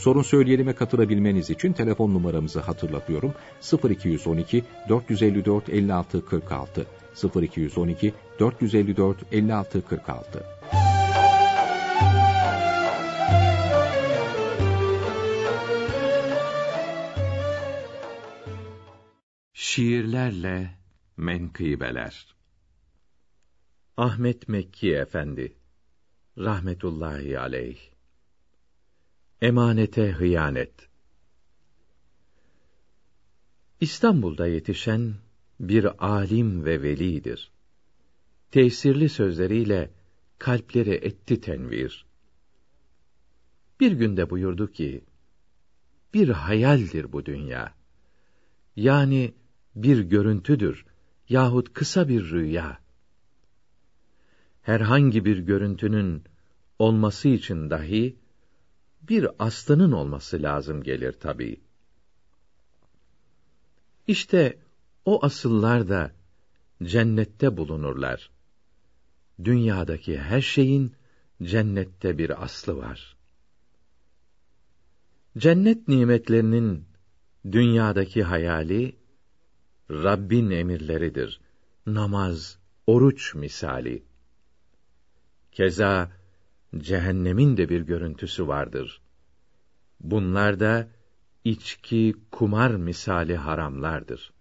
Sorun söyleyelime katılabilmeniz için telefon numaramızı hatırlatıyorum. 0212 454 56 46 0212 454 56 46 Şiirlerle Menkıbeler. Ahmet Mekki Efendi rahmetullahi aleyh Emanete hıyanet İstanbul'da yetişen bir alim ve velidir. Tesirli sözleriyle kalpleri etti tenvir. Bir günde buyurdu ki, bir hayaldir bu dünya. Yani bir görüntüdür yahut kısa bir rüya. Herhangi bir görüntünün olması için dahi bir aslanın olması lazım gelir tabii. İşte o asıllar da cennette bulunurlar. Dünyadaki her şeyin cennette bir aslı var. Cennet nimetlerinin dünyadaki hayali Rabbin emirleridir. Namaz, oruç misali. Keza cehennemin de bir görüntüsü vardır. Bunlar da içki, kumar misali haramlardır.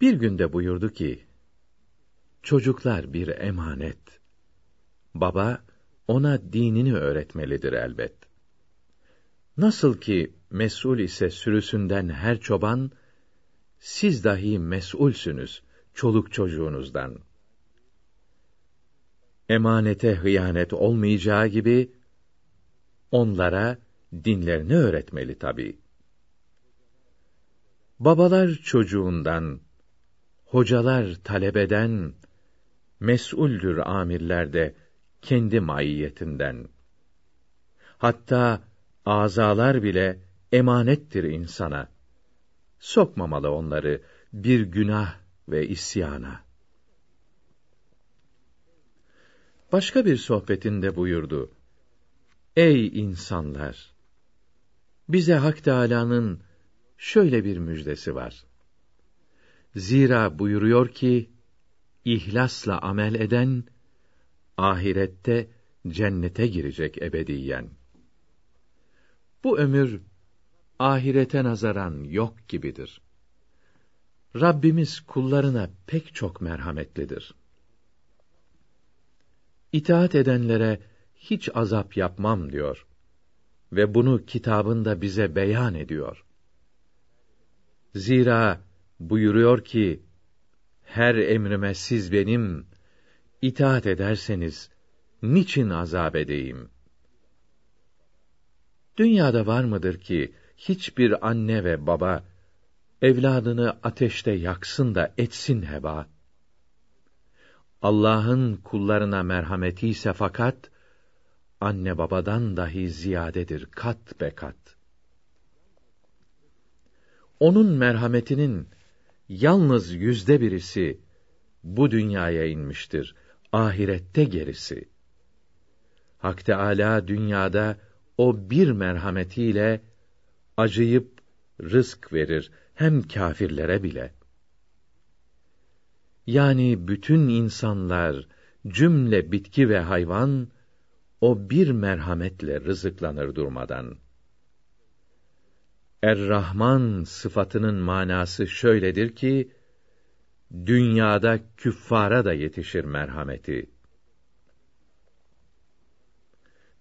Bir günde buyurdu ki, çocuklar bir emanet. Baba, ona dinini öğretmelidir elbet. Nasıl ki mesul ise sürüsünden her çoban, siz dahi mesulsünüz çoluk çocuğunuzdan.'' Emanete hıyanet olmayacağı gibi onlara dinlerini öğretmeli tabi. Babalar çocuğundan, hocalar talebeden, mesuldür amirler de kendi maiyetinden. Hatta azalar bile emanettir insana. Sokmamalı onları bir günah ve isyana. Başka bir sohbetinde buyurdu. Ey insanlar! Bize Hak Teâlâ'nın şöyle bir müjdesi var. Zira buyuruyor ki, ihlasla amel eden, ahirette cennete girecek ebediyen. Bu ömür, ahirete nazaran yok gibidir. Rabbimiz kullarına pek çok merhametlidir.'' İtaat edenlere hiç azap yapmam diyor. Ve bunu kitabında bize beyan ediyor. Zira buyuruyor ki, her emrime siz benim, itaat ederseniz, niçin azap edeyim? Dünyada var mıdır ki, hiçbir anne ve baba, evladını ateşte yaksın da etsin heba? Allah'ın kullarına merhameti ise fakat anne babadan dahi ziyadedir kat be kat. Onun merhametinin yalnız yüzde birisi bu dünyaya inmiştir. Ahirette gerisi. Hak Teâlâ dünyada o bir merhametiyle acıyıp rızk verir hem kâfirlere bile.'' Yani bütün insanlar, cümle bitki ve hayvan, o bir merhametle rızıklanır durmadan. Er-Rahman sıfatının manası şöyledir ki, dünyada küffara da yetişir merhameti.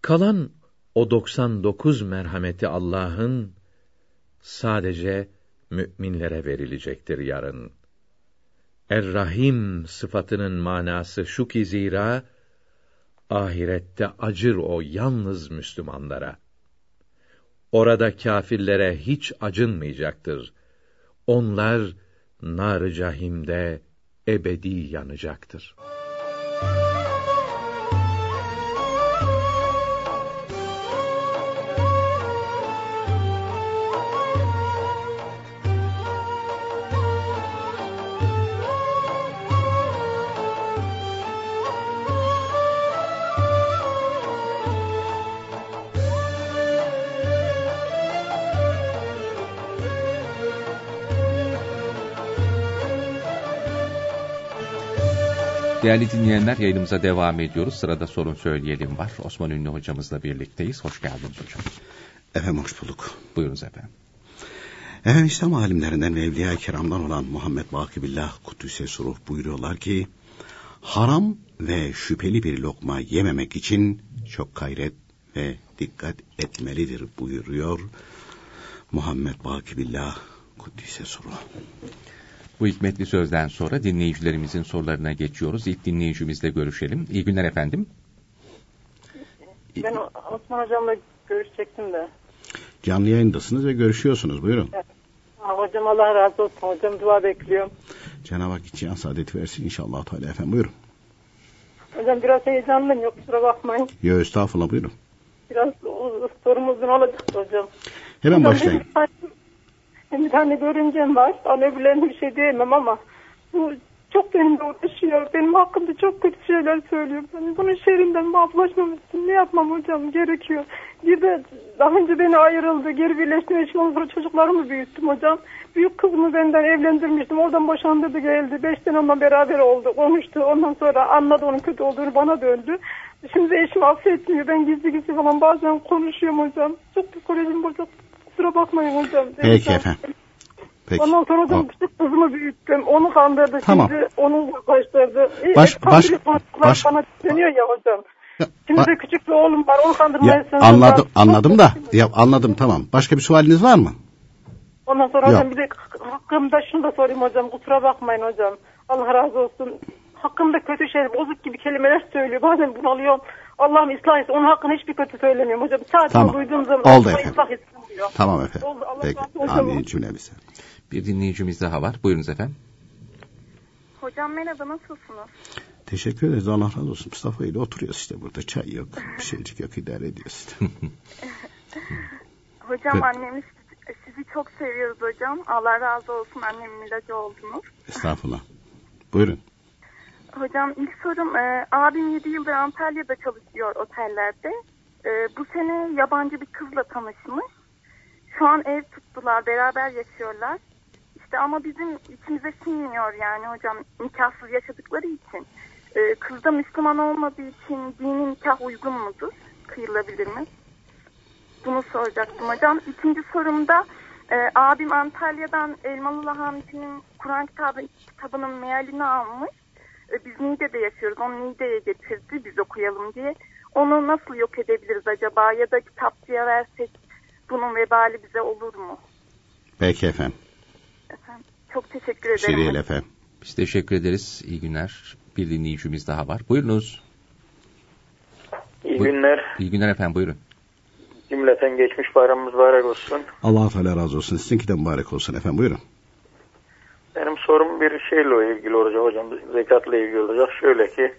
Kalan o 99 merhameti Allah'ın sadece müminlere verilecektir yarın. Er-Rahim sıfatının manası şu ki zira ahirette acır o yalnız Müslümanlara. Orada kâfirlere hiç acınmayacaktır. Onlar nar cahimde ebedi yanacaktır. Değerli dinleyenler yayınımıza devam ediyoruz. Sırada sorun söyleyelim var. Osman Ünlü hocamızla birlikteyiz. Hoş geldiniz hocam. Efendim hoş bulduk. Buyurunuz efendim. Efendim İslam alimlerinden ve Evliya-i Kiram'dan olan Muhammed Bakibillah Kuddüs'e suruh buyuruyorlar ki haram ve şüpheli bir lokma yememek için çok gayret ve dikkat etmelidir buyuruyor Muhammed Bakibillah Kuddüs'e suruh. Bu hikmetli sözden sonra dinleyicilerimizin sorularına geçiyoruz. İlk dinleyicimizle görüşelim. İyi günler efendim. Ben Osman Hocam'la görüşecektim de. Canlı yayındasınız ve görüşüyorsunuz. Buyurun. Evet. hocam Allah razı olsun. Hocam dua bekliyorum. Cenab-ı Hak içiyen saadeti versin inşallah Teala efendim. Buyurun. Hocam biraz heyecanlıyım. Yok kusura bakmayın. Yok estağfurullah buyurun. Biraz sorum uzun olacak hocam. Hemen hocam, başlayın. Bir tane görümcem var. Alevlerine bir şey diyemem ama bu çok benimle uğraşıyor. Benim hakkımda çok kötü şeyler söylüyor. Ben bunun şerrinden vazgeçmem için ne yapmam hocam gerekiyor. Bir de daha önce beni ayrıldı. Geri birleştirme için sonra çocuklarımı büyüttüm hocam. Büyük kızımı benden evlendirmiştim. Oradan boşandırdı geldi. Beş sene onunla beraber oldu. Konuştu. Ondan sonra anladı onun kötü olduğunu bana döndü. Şimdi eşim affetmiyor. Ben gizli gizli falan bazen konuşuyorum hocam. Çok psikolojim bozuk. Kusura bakmayın hocam. Peki efendim. Peki. Ondan sonra da küçük kızımı büyüttüm. Onu kandırdı. Tamam. Şimdi onu uzaklaştırdı. Baş- Hep baş- baş- bana dönüyor ya hocam. Şimdi Ba- de küçük bir oğlum var. Onu kandırmaya Ya, anladım anladım da ya anladım tamam. Başka bir sualiniz var mı? Ondan sonra Yok. hocam bir de hakkımda şunu da sorayım hocam. Kusura bakmayın hocam. Allah razı olsun. Hakkımda kötü şey, bozuk gibi kelimeler söylüyor. Bazen bunalıyorum. Allah'ım ıslah etsin. Onun hakkında hiçbir kötü söylemiyorum hocam. Sadece Tamam. duyduğum zaman Oldu efendim. ıslah etsin diyor. Tamam efendim. Oldu, Allah Peki. razı olsun. Amin cümlemize. Bir dinleyicimiz daha var. Buyurunuz efendim. Hocam merhaba nasılsınız? Teşekkür ederiz. Allah razı olsun. Mustafa ile oturuyoruz işte burada. Çay yok. Bir şeycik yok. idare ediyoruz işte. Hocam Evet. annemiz sizi çok seviyoruz hocam. Allah razı olsun annemin ilacı oldunuz. Estağfurullah. Buyurun. Hocam ilk sorum e, abim 7 yıldır Antalya'da çalışıyor otellerde. E, bu sene yabancı bir kızla tanışmış. Şu an ev tuttular beraber yaşıyorlar. İşte ama bizim içimize sinmiyor yani hocam nikahsız yaşadıkları için. E, kız da Müslüman olmadığı için dini nikah uygun mudur? Kıyılabilir mi? Bunu soracaktım hocam. İkinci sorumda e, abim Antalya'dan Elmalı Hamdi'nin Kur'an kitabı, kitabının mealini almış. E, biz Niğde'de yaşıyoruz. Onu Niğde'ye getirdi biz okuyalım diye. Onu nasıl yok edebiliriz acaba? Ya da kitapçıya versek bunun vebali bize olur mu? Peki efendim. Efendim, çok teşekkür ederim. değil efendim. Biz teşekkür ederiz. İyi günler. Bir dinleyicimiz daha var. Buyurunuz. İyi Bu- günler. İyi günler efendim buyurun. Cümleten geçmiş bayramımız mübarek olsun. Allah Teala razı olsun. Sizinki de mübarek olsun efendim. Buyurun. Benim sorum bir şeyle ilgili olacak hocam. Zekatla ilgili olacak. Şöyle ki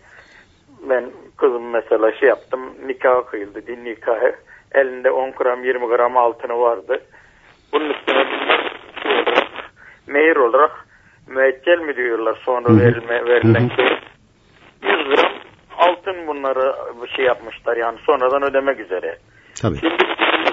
ben kızım mesela şey yaptım. Nikah kıyıldı. Din nikahı. Elinde 10 gram 20 gram altını vardı. Bunun üstüne bir şey olarak, mehir olarak müeccel mi diyorlar sonra Hı hı. verilme, verilen şey. 100 gram altın bunları şey yapmışlar yani sonradan ödemek üzere. Tabii. Şimdi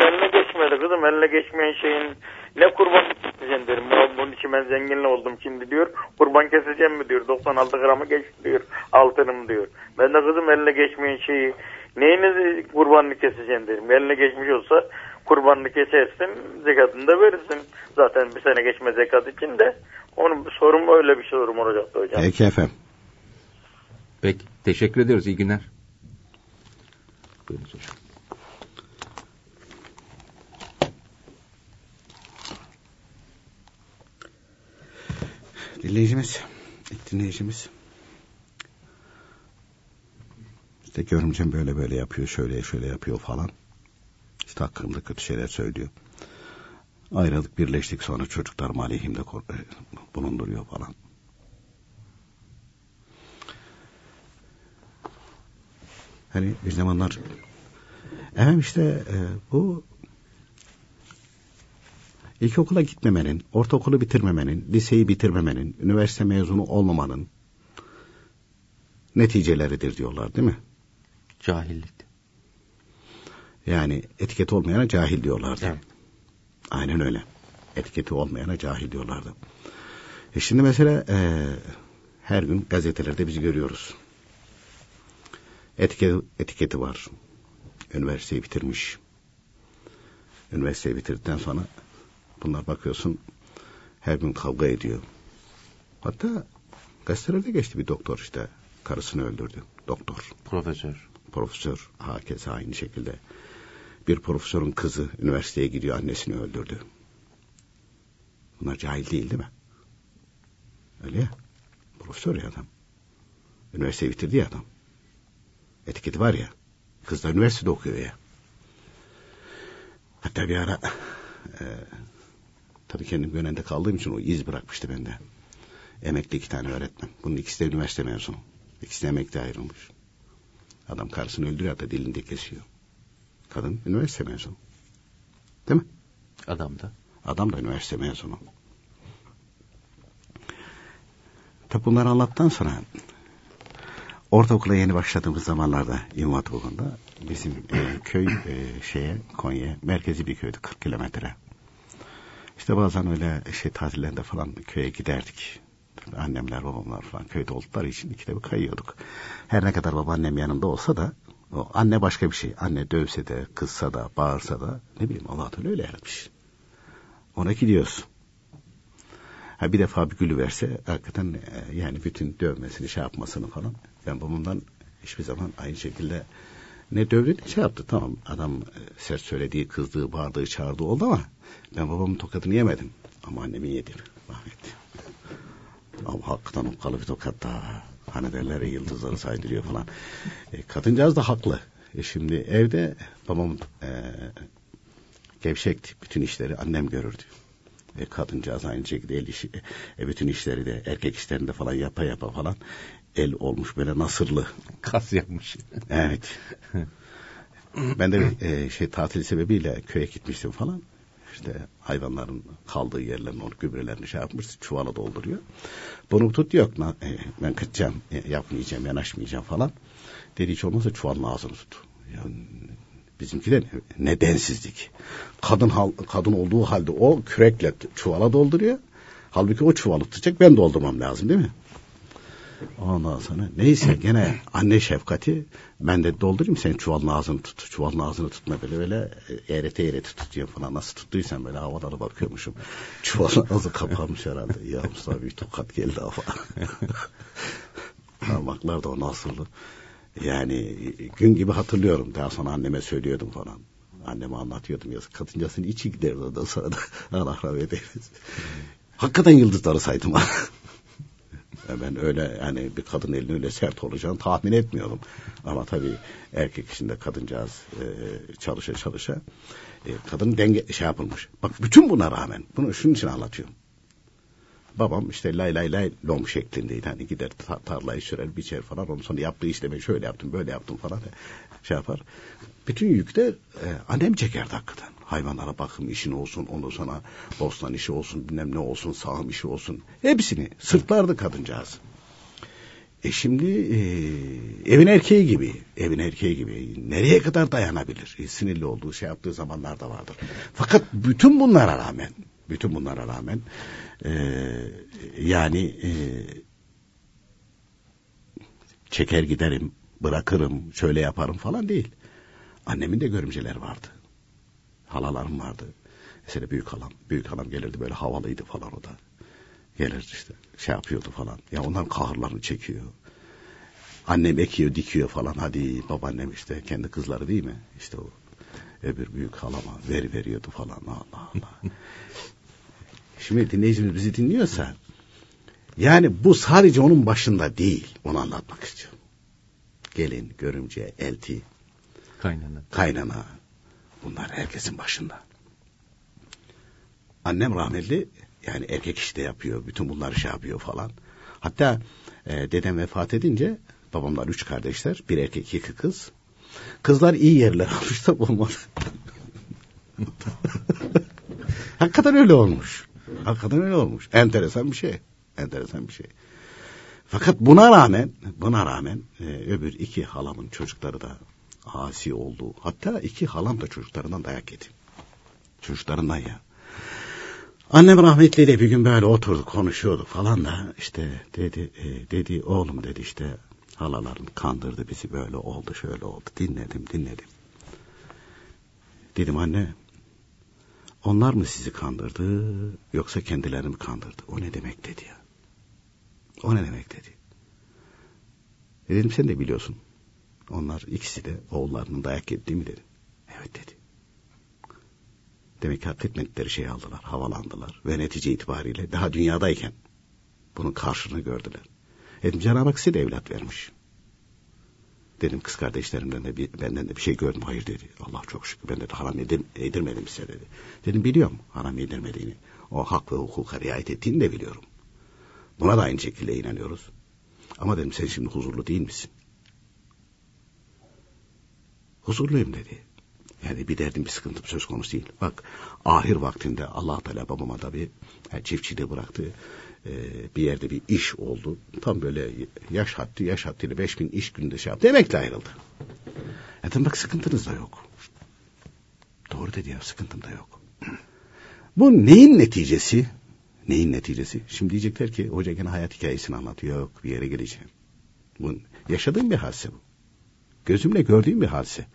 eline geçmedi kızım eline geçmeyen şeyin ne kurban keseceğim derim. Bunun için ben zenginle oldum şimdi diyor. Kurban keseceğim mi diyor. 96 gramı geçti diyor. Altınım diyor. Ben de kızım eline geçmeyen şeyi neyini kurbanını keseceğim derim. Eline geçmiş olsa kurbanını kesersin zekatını da verirsin. Zaten bir sene geçme zekat için de onun sorum öyle bir sorum olacaktı hocam. Peki efendim. Peki. Teşekkür ediyoruz. İyi günler. Buyurunuz hocam. Dinleyicimiz. ilk Dinleyicimiz. İşte görümcem böyle böyle yapıyor, şöyle şöyle yapıyor falan. İşte hakkımda kötü şeyler söylüyor. Ayrılık birleştik sonra çocuklarım aleyhimde e, bulunduruyor falan. Hani bir zamanlar efendim işte e, bu ilkokula gitmemenin, ortaokulu bitirmemenin, liseyi bitirmemenin, üniversite mezunu olmamanın neticeleridir diyorlar değil mi? Cahillik. Yani etiketi olmayana cahil diyorlardı. Evet. Aynen öyle. Etiketi olmayana cahil diyorlardı. E şimdi mesela e, her gün gazetelerde biz görüyoruz. Etiket, etiketi var. Üniversiteyi bitirmiş. Üniversiteyi bitirdikten sonra bunlar bakıyorsun her gün kavga ediyor. Hatta gazetelerde geçti bir doktor işte karısını öldürdü. Doktor. Profesör. Profesör hakeza aynı şekilde. Bir profesörün kızı üniversiteye gidiyor annesini öldürdü. Bunlar cahil değil değil mi? Öyle ya. Profesör ya adam. Üniversiteyi bitirdi ya adam. Etiketi var ya. Kız da üniversitede okuyor ya. Hatta bir ara e, tabii kendim Gönen'de kaldığım için o iz bırakmıştı bende. Emekli iki tane öğretmen. Bunun ikisi de üniversite mezunu. İkisi de emekli ayrılmış. Adam karısını öldürüyor da dilinde kesiyor. Kadın üniversite mezunu. Değil mi? Adam da. Adam da üniversite mezunu. Tabi bunları anlattıktan sonra ortaokula yeni başladığımız zamanlarda İmam Okulu'nda bizim e, köy e, şeye Konya merkezi bir köydü 40 kilometre. İşte bazen öyle şey tatillerinde falan köye giderdik. Annemler babamlar falan köyde oldukları için ikide bir kayıyorduk. Her ne kadar babaannem yanında olsa da o anne başka bir şey. Anne dövse de, kızsa da, bağırsa da ne bileyim Allah Teala öyle yaratmış. Ona gidiyoruz. Ha bir defa bir gülü verse hakikaten e, yani bütün dövmesini şey yapmasını falan. Ben babamdan hiçbir zaman aynı şekilde ne dövdü ne şey yaptı. Tamam adam e, sert söylediği, kızdığı, bağırdığı, çağırdığı oldu ama ben babamın tokadını yemedim. Ama annemin yedim. Rahmetli. Ama hakikaten okkalı bir tokat daha. Hani derler yıldızları saydırıyor falan. E, kadıncağız da haklı. E, şimdi evde babam e, gevşekti. Bütün işleri annem görürdü. E, kadıncağız aynı şekilde el işi, e, bütün işleri de erkek işlerinde falan yapa yapa falan el olmuş böyle nasırlı. Kas yapmış. Evet. ben de e, şey tatil sebebiyle köye gitmiştim falan. İşte hayvanların kaldığı yerlerin onu gübrelerini şey yapmış çuvala dolduruyor. Bunu tut yok e, ben kaçacağım e, yapmayacağım yanaşmayacağım falan. Dedi hiç olmazsa çuvalın ağzını tut. Yani bizimki de nedensizlik. Kadın hal, kadın olduğu halde o kürekle çuvala dolduruyor. Halbuki o çuvalı tutacak ben doldurmam lazım değil mi? Ondan sonra neyse gene anne şefkati ben de doldurayım sen çuvalın ağzını tut. Çuvalın ağzını tutma böyle böyle eğrete eğrete tutuyor falan. Nasıl tuttuysan böyle havalara bakıyormuşum. Çuvalın ağzı kapanmış herhalde. Ya Mustafa bir tokat geldi hava. Parmaklar da o nasıldı. Yani gün gibi hatırlıyorum. Daha sonra anneme söylüyordum falan. Anneme anlatıyordum. Yazık kadıncasının içi giderdi ondan sonra da Allah rahmet eylesin. Hakikaten yıldızları saydım. Ben öyle yani bir kadın elinin öyle sert olacağını tahmin etmiyordum. Ama tabii erkek içinde kadıncağız e, çalışa çalışa e, kadın denge şey yapılmış. Bak bütün buna rağmen bunu şunun için anlatıyorum. Babam işte lay lay lay lom şeklindeydi. Hani gider tarlayı sürer biçer falan. Ondan sonra yaptığı işlemi şöyle yaptım böyle yaptım falan şey yapar. Bütün yükte e, annem çekerdi hakikaten. Hayvanlara bakım işin olsun, ondan sonra bostan işi olsun, bilmem ne olsun, sağım işi olsun. Hepsini sırtlardı kadıncağız. E şimdi e, evin erkeği gibi, evin erkeği gibi nereye kadar dayanabilir? E, sinirli olduğu şey yaptığı zamanlar da vardır. Fakat bütün bunlara rağmen, bütün bunlara rağmen e, yani e, çeker giderim, bırakırım, şöyle yaparım falan değil. Annemin de görümceler vardı. Halalarım vardı. Mesela büyük halam, büyük halam gelirdi böyle havalıydı falan o da. Gelir işte şey yapıyordu falan. Ya onların kahırlarını çekiyor. Annem ekiyor, dikiyor falan. Hadi babaannem işte kendi kızları değil mi? İşte o öbür büyük halama ver veriyordu falan. Allah Allah. Şimdi dinleyicimiz bizi dinliyorsa yani bu sadece onun başında değil. Onu anlatmak istiyorum. gelin, görümce, elti, Kaynana. kaynana. Bunlar herkesin başında. Annem rahmetli yani erkek işte yapıyor. Bütün bunları şey yapıyor falan. Hatta e, dedem vefat edince babamlar üç kardeşler. Bir erkek iki kız. Kızlar iyi yerler almış da olmadı. Hakikaten öyle olmuş. Hakikaten öyle olmuş. Enteresan bir şey. Enteresan bir şey. Fakat buna rağmen, buna rağmen e, öbür iki halamın çocukları da asi oldu. Hatta iki halam da çocuklarından dayak yedi. Çocuklarından ya. Annem rahmetliyle bir gün böyle oturduk konuşuyorduk falan da işte dedi e, dedi oğlum dedi işte halaların kandırdı bizi böyle oldu şöyle oldu dinledim dinledim. Dedim anne onlar mı sizi kandırdı yoksa kendilerini mi kandırdı? O ne demek dedi ya. O ne demek dedi. Dedim sen de biliyorsun. Onlar ikisi de oğullarının dayak yedi mi dedim. Evet dedi. Demek ki hak etmedikleri şeyi aldılar, havalandılar ve netice itibariyle daha dünyadayken bunun karşılığını gördüler. Dedim Cenab-ı Hak size de evlat vermiş. Dedim kız kardeşlerimden de bir, benden de bir şey gördüm. Hayır dedi. Allah çok şükür ben de haram yedir, yedirmedim size dedi. Dedim biliyorum haram yedirmediğini. O hak ve hukuka riayet ettiğini de biliyorum. Buna da aynı şekilde inanıyoruz. Ama dedim sen şimdi huzurlu değil misin? Huzurluyum dedi. Yani bir derdim bir sıkıntım söz konusu değil. Bak ahir vaktinde allah Teala babama da bir yani çiftçiliği bıraktı. Ee, bir yerde bir iş oldu. Tam böyle yaş haddi yaş haddiyle beş bin iş günde şey yaptı. Emekli ayrıldı. Dedim bak sıkıntınız da yok. Doğru dedi ya sıkıntım da yok. Bu neyin neticesi? Neyin neticesi? Şimdi diyecekler ki hoca gene hayat hikayesini anlatıyor. Yok bir yere geleceğim. Bu yaşadığım bir hadise bu. Gözümle gördüğüm bir hadise.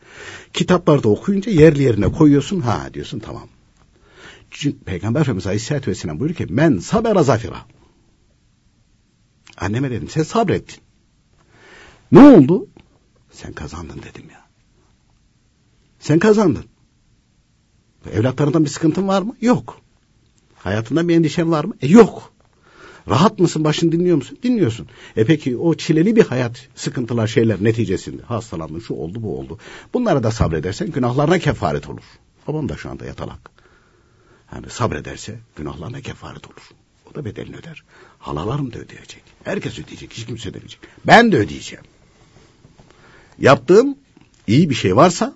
Kitaplarda okuyunca yerli yerine koyuyorsun. Ha diyorsun tamam. Çünkü Peygamber Efendimiz Aleyhisselatü Vesselam buyuruyor ki men sabera zafira. Anneme dedim sen sabrettin. Ne oldu? Sen kazandın dedim ya. Sen kazandın. Evlatlarından bir sıkıntın var mı? Yok. Hayatında bir endişen var mı? E, yok. Rahat mısın? Başını dinliyor musun? Dinliyorsun. E peki o çileli bir hayat, sıkıntılar, şeyler neticesinde hastalandın, şu oldu, bu oldu. Bunlara da sabredersen günahlarına kefaret olur. Babam da şu anda yatalak. Yani sabrederse günahlarına kefaret olur. O da bedelini öder. Halalarım da ödeyecek. Herkes ödeyecek. Hiç kimse ödemeyecek. Ben de ödeyeceğim. Yaptığım iyi bir şey varsa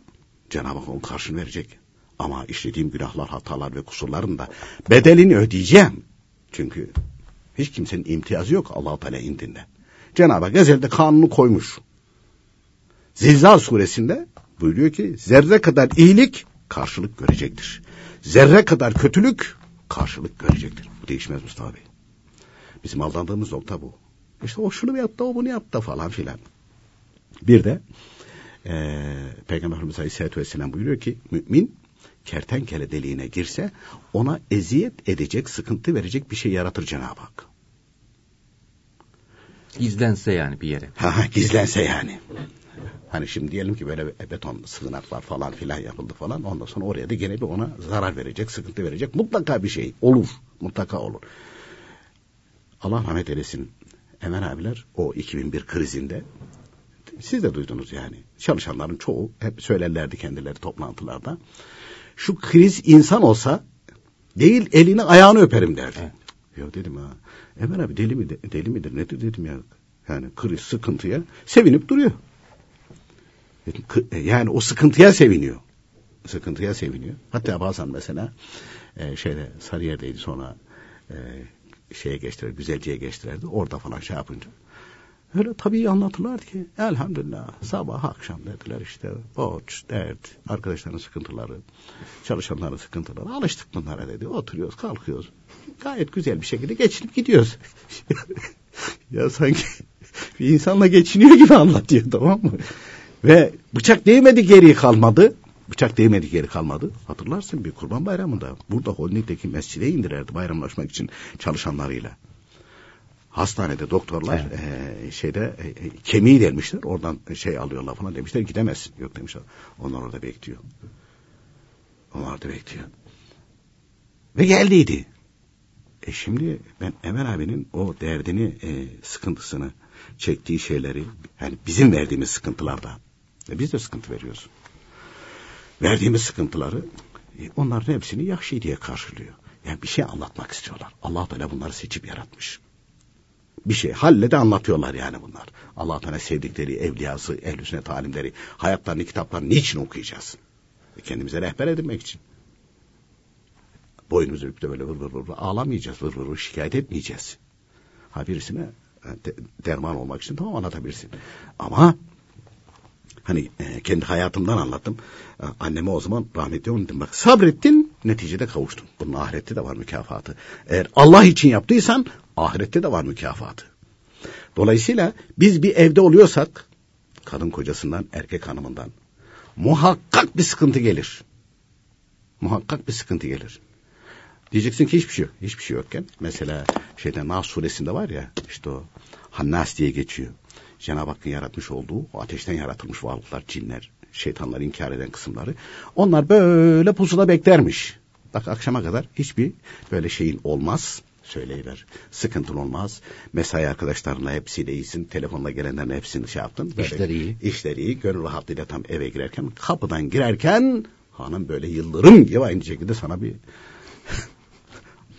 Cenab-ı Hak onun karşını verecek. Ama işlediğim günahlar, hatalar ve kusurların da bedelini ödeyeceğim. Çünkü hiç kimsenin imtiyazı yok allah Teala indinde. Cenab-ı Hak ezelde kanunu koymuş. Zilzal suresinde buyuruyor ki zerre kadar iyilik karşılık görecektir. Zerre kadar kötülük karşılık görecektir. Bu değişmez Mustafa Bey. Bizim aldandığımız nokta bu. İşte o şunu yaptı, o bunu yaptı falan filan. Bir de e, Peygamber Efendimiz Aleyhisselatü Vesselam buyuruyor ki mümin kertenkele deliğine girse ona eziyet edecek, sıkıntı verecek bir şey yaratır Cenab-ı Hak. Gizlense yani bir yere. Ha, ha, gizlense yani. Hani şimdi diyelim ki böyle beton sığınaklar falan filan yapıldı falan. Ondan sonra oraya da gene bir ona zarar verecek, sıkıntı verecek. Mutlaka bir şey olur. Mutlaka olur. Allah rahmet eylesin. Emel abiler o 2001 krizinde siz de duydunuz yani. Çalışanların çoğu hep söylerlerdi kendileri toplantılarda. Şu kriz insan olsa değil elini ayağını öperim derdi. Evet. Ya dedim ha. Emel abi deli mi deli midir nedir dedim ya. Yani kriz sıkıntıya sevinip duruyor. Dedim, yani o sıkıntıya seviniyor. Sıkıntıya seviniyor. Hatta bazen mesela e, şeyde Sarıyer'deydi sonra e, şeye geçtiler, güzelciye geçtilerdi. Orada falan şey yapınca. Öyle tabii anlatırlar ki elhamdülillah sabah akşam dediler işte borç, dert, arkadaşların sıkıntıları, çalışanların sıkıntıları alıştık bunlara dedi. Oturuyoruz, kalkıyoruz. Gayet güzel bir şekilde geçinip gidiyoruz. ya sanki bir insanla geçiniyor gibi anlatıyor tamam mı? Ve bıçak değmedi geri kalmadı. Bıçak değmedi geri kalmadı. Hatırlarsın bir kurban bayramında burada Holding'deki mescide indirirdi bayramlaşmak için çalışanlarıyla. Hastanede doktorlar evet. e, şeyde e, kemiği delmişler. Oradan şey alıyorlar falan demişler gidemezsin. Yok demişler. Onlar orada bekliyor. Onlar orada bekliyor. Ve geldiydi. E şimdi ben Emel abinin o derdini, e, sıkıntısını, çektiği şeyleri, yani bizim verdiğimiz sıkıntılarda, e, biz de sıkıntı veriyoruz. Verdiğimiz sıkıntıları, e, onların hepsini yakşı diye karşılıyor. Yani bir şey anlatmak istiyorlar. Allah Teala bunları seçip yaratmış. Bir şey halle de anlatıyorlar yani bunlar. Allah Teala sevdikleri evliyası, ehl sünnet alimleri, hayatlarını, kitaplarını niçin okuyacağız? E kendimize rehber edinmek için. Boynumuzu büküp de böyle vır vır vır, ağlamayacağız, vır vır vır şikayet etmeyeceğiz. Ha birisine de, derman olmak için tamam anlatabilirsin. Ama hani e, kendi hayatımdan anlattım. E, anneme o zaman rahmetli onu dedim. Bak sabrettin neticede kavuştun. Bunun ahirette de var mükafatı. Eğer Allah için yaptıysan ahirette de var mükafatı. Dolayısıyla biz bir evde oluyorsak kadın kocasından erkek hanımından muhakkak bir sıkıntı gelir. Muhakkak bir sıkıntı gelir. Diyeceksin ki hiçbir şey yok. Hiçbir şey yokken mesela şeyde Nas suresinde var ya işte o Hannas diye geçiyor. Cenab-ı Hakk'ın yaratmış olduğu o ateşten yaratılmış varlıklar, cinler, şeytanlar inkar eden kısımları. Onlar böyle pusuda beklermiş. Bak akşama kadar hiçbir böyle şeyin olmaz. Söyleyiver. Sıkıntın olmaz. Mesai arkadaşlarınla hepsiyle iyisin. Telefonla gelenlerin hepsini şey yaptın. Böyle işler iyi. İşler iyi. Gönül rahatlığıyla tam eve girerken kapıdan girerken hanım böyle yıldırım gibi aynı şekilde sana bir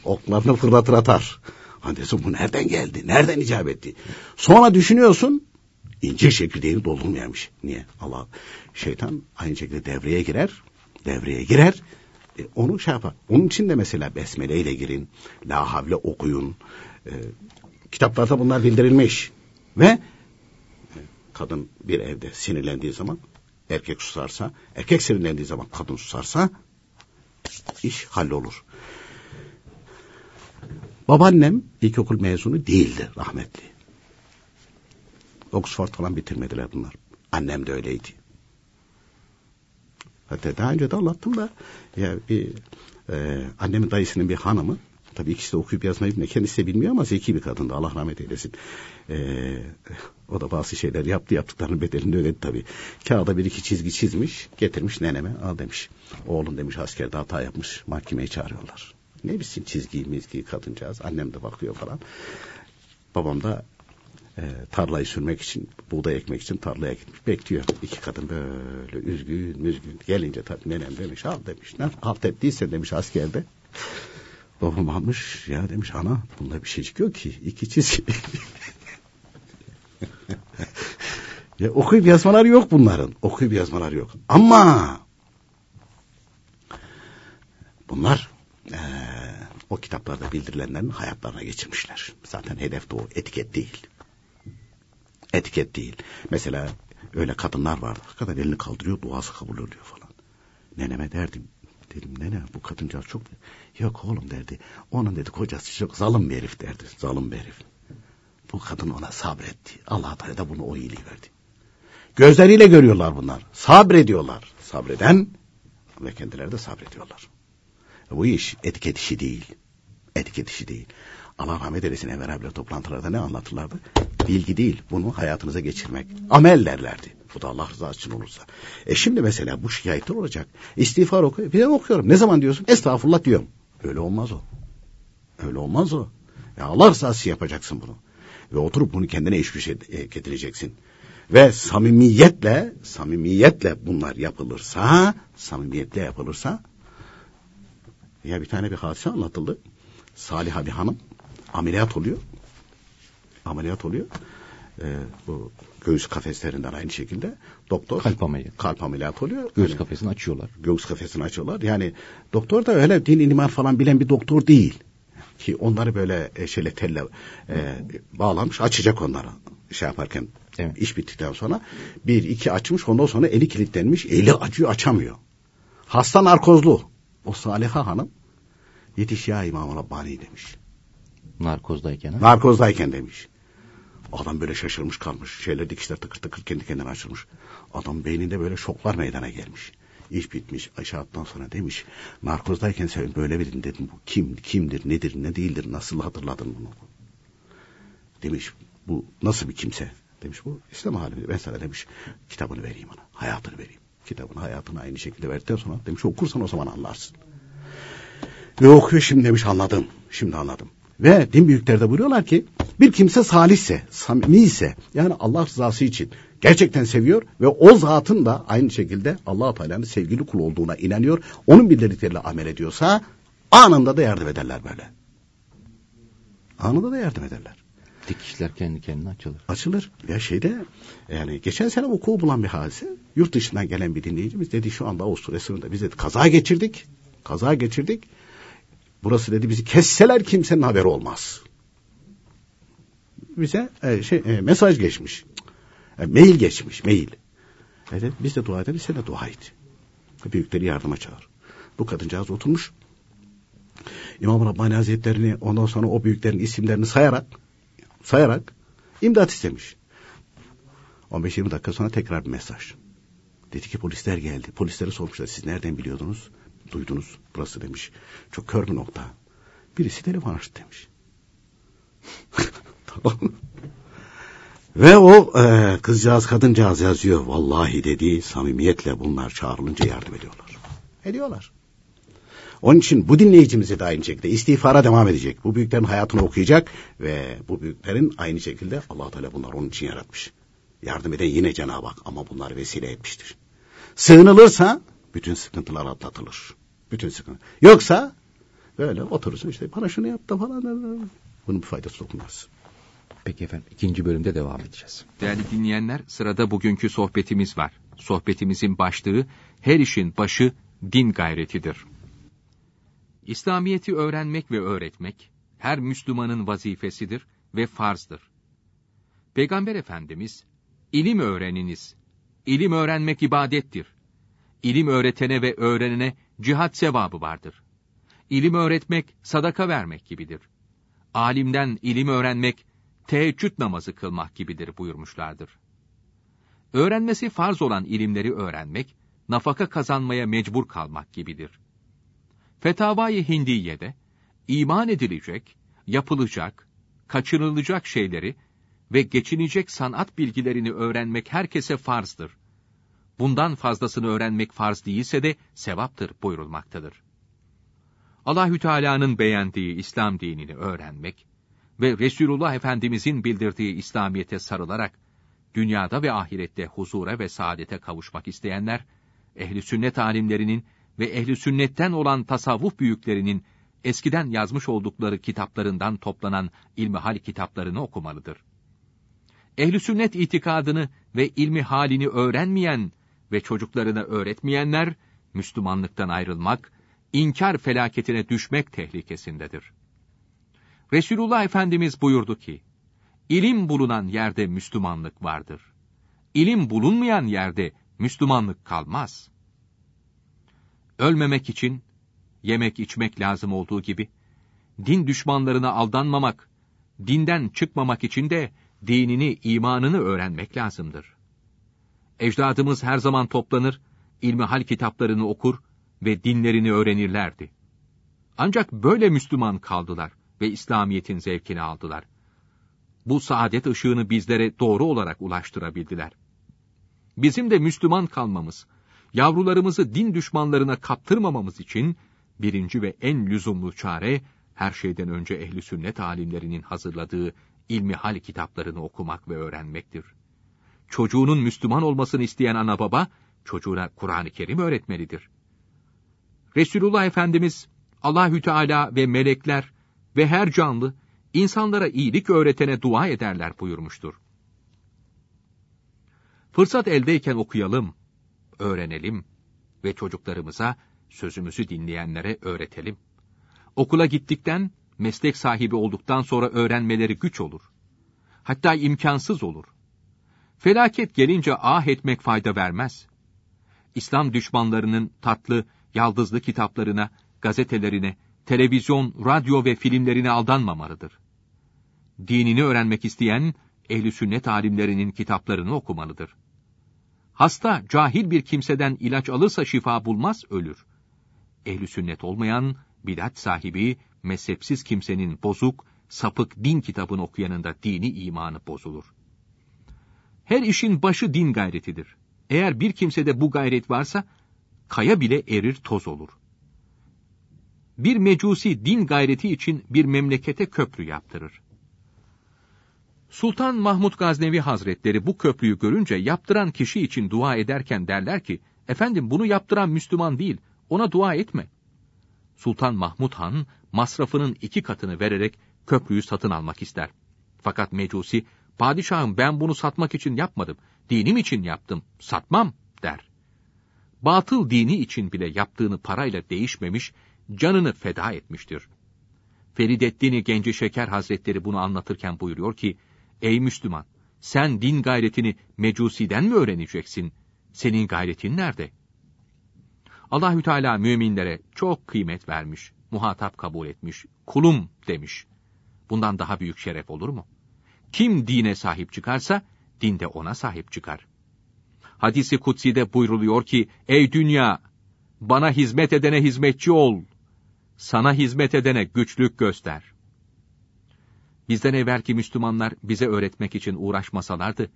oklarını fırlatır atar. Hani diyorsun bu nereden geldi? Nereden icap etti? Sonra düşünüyorsun incir çekirdeğini doldurmayamış. Niye? Allah şeytan aynı şekilde devreye girer. Devreye girer. E, onu şey yapar. Onun için de mesela besmele ile girin. La havle okuyun. E, kitaplarda bunlar bildirilmiş. Ve e, kadın bir evde sinirlendiği zaman erkek susarsa, erkek sinirlendiği zaman kadın susarsa iş hallolur. Babaannem ilkokul mezunu değildi rahmetli. Oxford falan bitirmediler bunlar. Annem de öyleydi. Hatta daha önce de anlattım da ya bir e, annemin dayısının bir hanımı tabii ikisi de okuyup yazmayı bilmiyor. Kendisi de bilmiyor ama zeki bir kadındı. Allah rahmet eylesin. Ee, o da bazı şeyler yaptı. Yaptıklarının bedelini ödedi tabii. Kağıda bir iki çizgi çizmiş. Getirmiş neneme. Al demiş. Oğlum demiş askerde hata yapmış. Mahkemeye çağırıyorlar. Ne bilsin çizgiyi mizgiyi kadıncağız. Annem de bakıyor falan. Babam da e, tarlayı sürmek için, buğday ekmek için tarlaya gitmiş. Bekliyor. İki kadın böyle üzgün müzgün. Gelince tabii nenem demiş al demiş. Ne halt ettiyse demiş askerde. Babam almış ya demiş ana bunda bir şey çıkıyor ki iki çizgi. ya okuyup yazmalar yok bunların. Okuyup yazmalar yok. Ama bunlar o kitaplarda bildirilenlerin hayatlarına geçirmişler. Zaten hedef de o. Etiket değil. Etiket değil. Mesela öyle kadınlar var. Hakikaten elini kaldırıyor duası kabul oluyor falan. Neneme derdim. Dedim nene bu kadıncağız çok... Yok oğlum derdi. Onun dedi kocası çok zalim bir herif derdi. Zalim bir herif. Bu kadın ona sabretti. Allah Teala da bunu o iyiliği verdi. Gözleriyle görüyorlar bunlar. Sabrediyorlar. Sabreden ve kendileri de sabrediyorlar. Bu iş etiket işi değil. Etiket işi değil. Allah rahmet eylesin Enver abiyle toplantılarda ne anlatırlardı? Bilgi değil, bunu hayatınıza geçirmek. Amel derlerdi. Bu da Allah rızası için olursa. E şimdi mesela bu şikayetler olacak. İstiğfar okuyor. Bir de okuyorum. Ne zaman diyorsun? Estağfurullah diyorum. Öyle olmaz o. Öyle olmaz o. Ya Allah rızası yapacaksın bunu. Ve oturup bunu kendine iş şey getireceksin. Ve samimiyetle, samimiyetle bunlar yapılırsa, samimiyetle yapılırsa ya bir tane bir hadise anlatıldı. Saliha bir hanım ameliyat oluyor. Ameliyat oluyor. Ee, bu göğüs kafeslerinden aynı şekilde doktor kalp ameliyatı, kalp ameliyat oluyor. Göğüs yani, kafesini açıyorlar. Göğüs kafesini açıyorlar. Yani doktor da öyle din iman falan bilen bir doktor değil. Ki onları böyle e, şeyle telle e, bağlamış açacak onları şey yaparken evet. iş bittikten sonra bir iki açmış ondan sonra eli kilitlenmiş eli acıyor açamıyor. Hasta narkozlu. O Saliha Hanım yetiş ya İmam Rabbani demiş. Narkozdayken ha? Narkozdayken demiş. Adam böyle şaşırmış kalmış. Şeyler dikişler tıkır tıkır kendi kendine açılmış. Adam beyninde böyle şoklar meydana gelmiş. İş bitmiş aşağıdan sonra demiş. Narkozdayken sen böyle birin dedim. Bu kim, kimdir, nedir, ne değildir, nasıl hatırladın bunu? Demiş bu nasıl bir kimse? Demiş bu İslam alemi. Ben sana demiş kitabını vereyim ona. Hayatını vereyim kitabını hayatını aynı şekilde verdikten sonra demiş okursan o zaman anlarsın. Ve okuyor şimdi demiş anladım. Şimdi anladım. Ve din büyükleri de buyuruyorlar ki bir kimse salihse, samimi ise yani Allah rızası için gerçekten seviyor ve o zatın da aynı şekilde allah Teala'nın sevgili kul olduğuna inanıyor. Onun bildirdikleriyle amel ediyorsa anında da yardım ederler böyle. Anında da yardım ederler. Dikişler kendi kendine açılır. Açılır. Ya şeyde yani geçen sene vuku bulan bir hadise. Yurt dışından gelen bir dinleyicimiz dedi şu anda Avusturya sınırında biz dedi kaza geçirdik. Kaza geçirdik. Burası dedi bizi kesseler kimsenin haberi olmaz. Bize e, şey e, mesaj geçmiş. E, mail geçmiş, mail. Evet, biz de dua edelim, sen de dua et. Büyükleri yardıma çağır. Bu kadıncağız oturmuş. İmam Rabbani Hazretlerini ondan sonra o büyüklerin isimlerini sayarak sayarak imdat istemiş. 15-20 dakika sonra tekrar bir mesaj. Dedi ki polisler geldi. Polisleri sormuşlar siz nereden biliyordunuz? Duydunuz burası demiş. Çok kör bir nokta. Birisi telefon açtı demiş. tamam Ve o e, kızcağız kadıncağız yazıyor. Vallahi dedi samimiyetle bunlar çağrılınca yardım ediyorlar. Ediyorlar. Onun için bu dinleyicimize de aynı şekilde istiğfara devam edecek. Bu büyüklerin hayatını okuyacak ve bu büyüklerin aynı şekilde allah Teala bunlar onun için yaratmış. Yardım eden yine Cenab-ı Hak ama bunlar vesile etmiştir. Sığınılırsa bütün sıkıntılar atlatılır. Bütün sıkıntı. Yoksa böyle oturursun işte bana şunu yap da falan. Bunun bir faydası dokunmaz. Peki efendim ikinci bölümde devam edeceğiz. Değerli dinleyenler sırada bugünkü sohbetimiz var. Sohbetimizin başlığı her işin başı din gayretidir. İslamiyeti öğrenmek ve öğretmek her Müslümanın vazifesidir ve farzdır. Peygamber Efendimiz, ilim öğreniniz, ilim öğrenmek ibadettir. İlim öğretene ve öğrenene cihat sevabı vardır. İlim öğretmek, sadaka vermek gibidir. Alimden ilim öğrenmek, teheccüd namazı kılmak gibidir buyurmuşlardır. Öğrenmesi farz olan ilimleri öğrenmek, nafaka kazanmaya mecbur kalmak gibidir. Fetavai Hindiye'de iman edilecek, yapılacak, kaçınılacak şeyleri ve geçinecek sanat bilgilerini öğrenmek herkese farzdır. Bundan fazlasını öğrenmek farz değilse de sevaptır buyurulmaktadır. Allahü Teala'nın beğendiği İslam dinini öğrenmek ve Resulullah Efendimizin bildirdiği İslamiyete sarılarak dünyada ve ahirette huzura ve saadete kavuşmak isteyenler ehli sünnet alimlerinin ve ehli sünnetten olan tasavvuf büyüklerinin eskiden yazmış oldukları kitaplarından toplanan ilmihal kitaplarını okumalıdır. Ehli sünnet itikadını ve ilmi halini öğrenmeyen ve çocuklarına öğretmeyenler Müslümanlıktan ayrılmak, inkar felaketine düşmek tehlikesindedir. Resulullah Efendimiz buyurdu ki, ilim bulunan yerde Müslümanlık vardır. İlim bulunmayan yerde Müslümanlık kalmaz. Ölmemek için yemek içmek lazım olduğu gibi, din düşmanlarına aldanmamak, dinden çıkmamak için de dinini, imanını öğrenmek lazımdır. Ecdadımız her zaman toplanır, ilmihal kitaplarını okur ve dinlerini öğrenirlerdi. Ancak böyle Müslüman kaldılar ve İslamiyet'in zevkini aldılar. Bu saadet ışığını bizlere doğru olarak ulaştırabildiler. Bizim de Müslüman kalmamız, yavrularımızı din düşmanlarına kaptırmamamız için birinci ve en lüzumlu çare, her şeyden önce ehli sünnet alimlerinin hazırladığı ilmi hal kitaplarını okumak ve öğrenmektir. Çocuğunun Müslüman olmasını isteyen ana baba, çocuğuna Kur'an-ı Kerim öğretmelidir. Resulullah Efendimiz, Allahü Teala ve melekler ve her canlı insanlara iyilik öğretene dua ederler buyurmuştur. Fırsat eldeyken okuyalım, öğrenelim ve çocuklarımıza sözümüzü dinleyenlere öğretelim. Okula gittikten, meslek sahibi olduktan sonra öğrenmeleri güç olur. Hatta imkansız olur. Felaket gelince ah etmek fayda vermez. İslam düşmanlarının tatlı, yaldızlı kitaplarına, gazetelerine, televizyon, radyo ve filmlerine aldanmamalıdır. Dinini öğrenmek isteyen, ehli sünnet alimlerinin kitaplarını okumalıdır. Hasta, cahil bir kimseden ilaç alırsa şifa bulmaz, ölür. Ehli sünnet olmayan, bidat sahibi, mezhepsiz kimsenin bozuk, sapık din kitabını okuyanında dini imanı bozulur. Her işin başı din gayretidir. Eğer bir kimsede bu gayret varsa, kaya bile erir toz olur. Bir mecusi din gayreti için bir memlekete köprü yaptırır. Sultan Mahmud Gaznevi Hazretleri bu köprüyü görünce yaptıran kişi için dua ederken derler ki, efendim bunu yaptıran Müslüman değil, ona dua etme. Sultan Mahmud Han masrafının iki katını vererek köprüyü satın almak ister. Fakat Mecusi, padişahım ben bunu satmak için yapmadım, dinim için yaptım, satmam der. Batıl dini için bile yaptığını parayla değişmemiş, canını feda etmiştir. Ferideddin Genci Şeker Hazretleri bunu anlatırken buyuruyor ki, Ey Müslüman, sen din gayretini Mecusi'den mi öğreneceksin? Senin gayretin nerede? Allahü Teala müminlere çok kıymet vermiş, muhatap kabul etmiş, kulum demiş. Bundan daha büyük şeref olur mu? Kim dine sahip çıkarsa, din de ona sahip çıkar. Hadisi kutsi'de buyruluyor ki, ey dünya, bana hizmet edene hizmetçi ol, sana hizmet edene güçlük göster. Bizden evvelki Müslümanlar bize öğretmek için uğraşmasalardı,